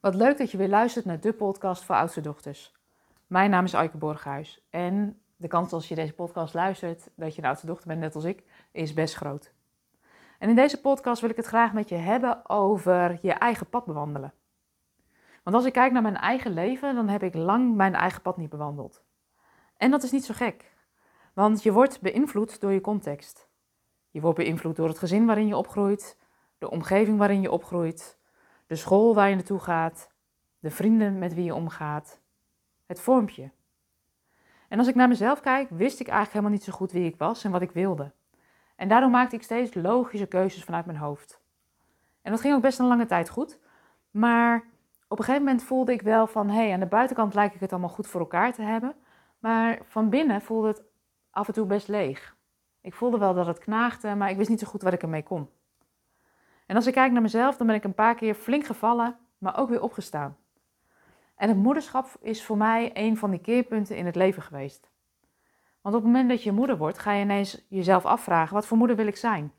Wat leuk dat je weer luistert naar de podcast voor oudste dochters. Mijn naam is Aike Borghuis en de kans als je deze podcast luistert dat je een oudste dochter bent, net als ik, is best groot. En in deze podcast wil ik het graag met je hebben over je eigen pad bewandelen. Want als ik kijk naar mijn eigen leven, dan heb ik lang mijn eigen pad niet bewandeld. En dat is niet zo gek, want je wordt beïnvloed door je context. Je wordt beïnvloed door het gezin waarin je opgroeit, de omgeving waarin je opgroeit, de school waar je naartoe gaat, de vrienden met wie je omgaat. Het vormt je. En als ik naar mezelf kijk, wist ik eigenlijk helemaal niet zo goed wie ik was en wat ik wilde. En daardoor maakte ik steeds logische keuzes vanuit mijn hoofd. En dat ging ook best een lange tijd goed. Maar op een gegeven moment voelde ik wel van, hé, hey, aan de buitenkant lijkt ik het allemaal goed voor elkaar te hebben. Maar van binnen voelde het af en toe best leeg. Ik voelde wel dat het knaagde, maar ik wist niet zo goed wat ik ermee kon. En als ik kijk naar mezelf, dan ben ik een paar keer flink gevallen, maar ook weer opgestaan. En het moederschap is voor mij een van die keerpunten in het leven geweest. Want op het moment dat je moeder wordt, ga je ineens jezelf afvragen: wat voor moeder wil ik zijn?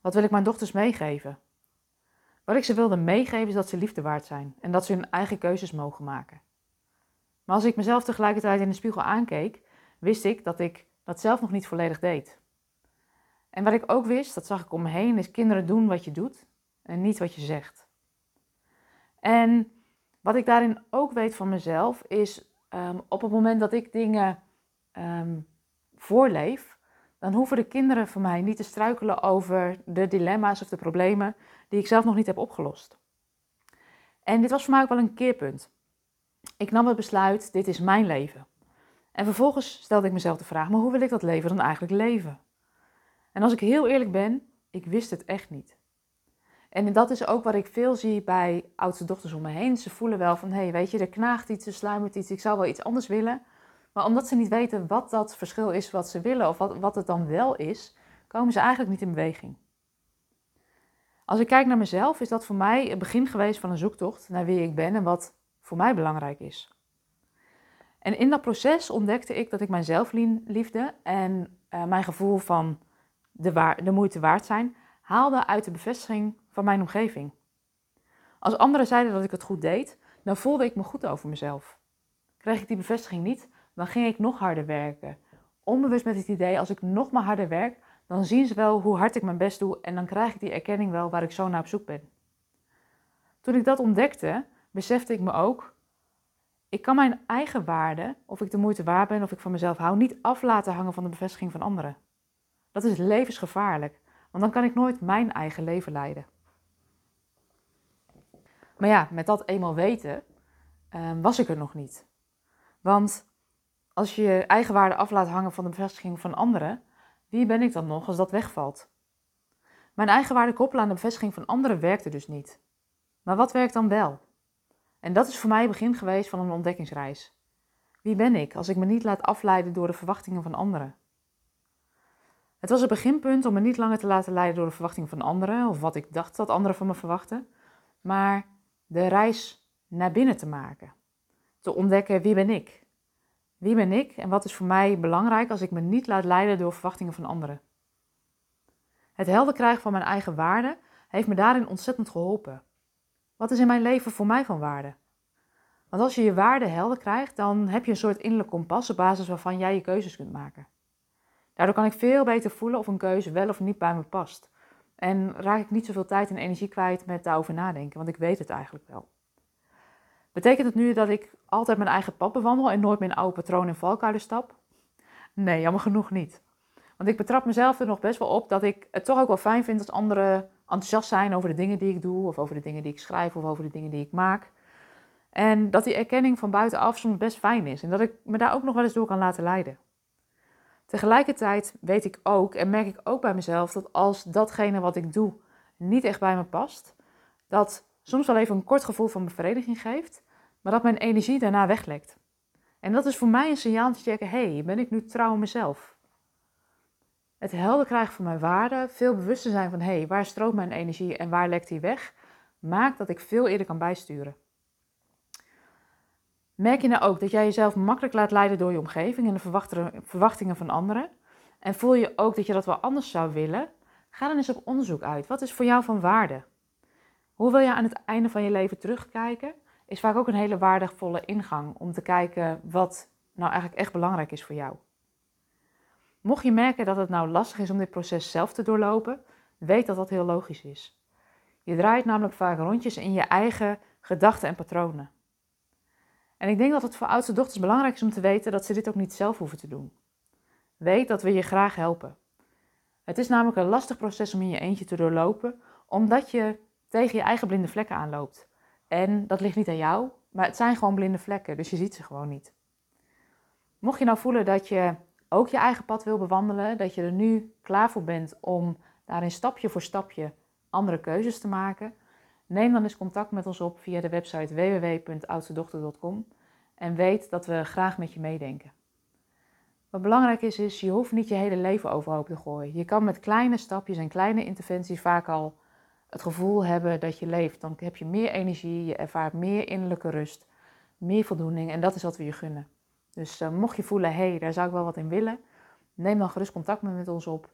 Wat wil ik mijn dochters meegeven? Wat ik ze wilde meegeven is dat ze liefde waard zijn en dat ze hun eigen keuzes mogen maken. Maar als ik mezelf tegelijkertijd in de spiegel aankeek, wist ik dat ik dat zelf nog niet volledig deed. En wat ik ook wist, dat zag ik om me heen, is kinderen doen wat je doet en niet wat je zegt. En wat ik daarin ook weet van mezelf, is um, op het moment dat ik dingen um, voorleef, dan hoeven de kinderen van mij niet te struikelen over de dilemma's of de problemen die ik zelf nog niet heb opgelost. En dit was voor mij ook wel een keerpunt. Ik nam het besluit, dit is mijn leven. En vervolgens stelde ik mezelf de vraag, maar hoe wil ik dat leven dan eigenlijk leven? En als ik heel eerlijk ben, ik wist het echt niet. En dat is ook wat ik veel zie bij oudste dochters om me heen. Ze voelen wel van, hé, hey, weet je, er knaagt iets, er sluimert iets, ik zou wel iets anders willen. Maar omdat ze niet weten wat dat verschil is wat ze willen of wat, wat het dan wel is, komen ze eigenlijk niet in beweging. Als ik kijk naar mezelf, is dat voor mij het begin geweest van een zoektocht naar wie ik ben en wat voor mij belangrijk is. En in dat proces ontdekte ik dat ik mijn zelfliefde en uh, mijn gevoel van de, waar, de moeite waard zijn, haalde uit de bevestiging van mijn omgeving. Als anderen zeiden dat ik het goed deed, dan voelde ik me goed over mezelf. Kreeg ik die bevestiging niet, dan ging ik nog harder werken. Onbewust met het idee, als ik nog maar harder werk, dan zien ze wel hoe hard ik mijn best doe en dan krijg ik die erkenning wel waar ik zo naar op zoek ben. Toen ik dat ontdekte, besefte ik me ook, ik kan mijn eigen waarde, of ik de moeite waard ben, of ik van mezelf hou, niet af laten hangen van de bevestiging van anderen. Dat is levensgevaarlijk, want dan kan ik nooit mijn eigen leven leiden. Maar ja, met dat eenmaal weten, uh, was ik er nog niet. Want als je je eigen waarde af laat hangen van de bevestiging van anderen, wie ben ik dan nog als dat wegvalt? Mijn eigen waarde koppelen aan de bevestiging van anderen werkte dus niet. Maar wat werkt dan wel? En dat is voor mij het begin geweest van een ontdekkingsreis. Wie ben ik als ik me niet laat afleiden door de verwachtingen van anderen? Het was het beginpunt om me niet langer te laten leiden door de verwachtingen van anderen of wat ik dacht dat anderen van me verwachten, maar de reis naar binnen te maken. Te ontdekken wie ben ik? Wie ben ik en wat is voor mij belangrijk als ik me niet laat leiden door verwachtingen van anderen? Het helder krijgen van mijn eigen waarde heeft me daarin ontzettend geholpen. Wat is in mijn leven voor mij van waarde? Want als je je waarde helder krijgt, dan heb je een soort innerlijk kompas op basis waarvan jij je keuzes kunt maken. Daardoor kan ik veel beter voelen of een keuze wel of niet bij me past. En raak ik niet zoveel tijd en energie kwijt met daarover nadenken, want ik weet het eigenlijk wel. Betekent het nu dat ik altijd mijn eigen pad bewandel en nooit in oude patronen en valkuilen stap? Nee, jammer genoeg niet. Want ik betrap mezelf er nog best wel op dat ik het toch ook wel fijn vind als anderen enthousiast zijn over de dingen die ik doe, of over de dingen die ik schrijf, of over de dingen die ik maak. En dat die erkenning van buitenaf soms best fijn is en dat ik me daar ook nog wel eens door kan laten leiden. Tegelijkertijd weet ik ook en merk ik ook bij mezelf dat als datgene wat ik doe niet echt bij me past, dat soms wel even een kort gevoel van bevrediging geeft, maar dat mijn energie daarna weglekt. En dat is voor mij een signaal te checken, hey, ben ik nu trouw mezelf? Het helder krijgen van mijn waarden, veel bewuster zijn van, hé, hey, waar stroomt mijn energie en waar lekt die weg, maakt dat ik veel eerder kan bijsturen. Merk je nou ook dat jij jezelf makkelijk laat leiden door je omgeving en de verwachtingen van anderen? En voel je ook dat je dat wel anders zou willen? Ga dan eens op onderzoek uit. Wat is voor jou van waarde? Hoe wil je aan het einde van je leven terugkijken? Is vaak ook een hele waardevolle ingang om te kijken wat nou eigenlijk echt belangrijk is voor jou. Mocht je merken dat het nou lastig is om dit proces zelf te doorlopen, weet dat dat heel logisch is. Je draait namelijk vaak rondjes in je eigen gedachten en patronen. En ik denk dat het voor oudste dochters belangrijk is om te weten dat ze dit ook niet zelf hoeven te doen. Weet dat we je graag helpen. Het is namelijk een lastig proces om in je eentje te doorlopen, omdat je tegen je eigen blinde vlekken aanloopt. En dat ligt niet aan jou, maar het zijn gewoon blinde vlekken, dus je ziet ze gewoon niet. Mocht je nou voelen dat je ook je eigen pad wil bewandelen, dat je er nu klaar voor bent om daarin stapje voor stapje andere keuzes te maken, neem dan eens contact met ons op via de website www.oudstedochter.com en weet dat we graag met je meedenken. Wat belangrijk is, is je hoeft niet je hele leven overhoop te gooien. Je kan met kleine stapjes en kleine interventies vaak al het gevoel hebben dat je leeft. Dan heb je meer energie, je ervaart meer innerlijke rust, meer voldoening en dat is wat we je gunnen. Dus uh, mocht je voelen, hé, hey, daar zou ik wel wat in willen, neem dan gerust contact met ons op.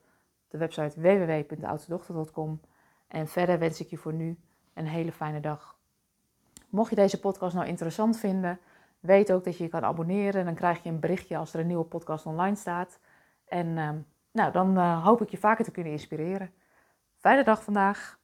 De website www.oudstedochter.com. En verder wens ik je voor nu een hele fijne dag. Mocht je deze podcast nou interessant vinden, weet ook dat je je kan abonneren. Dan krijg je een berichtje als er een nieuwe podcast online staat. En uh, nou, dan uh, hoop ik je vaker te kunnen inspireren. Fijne dag vandaag.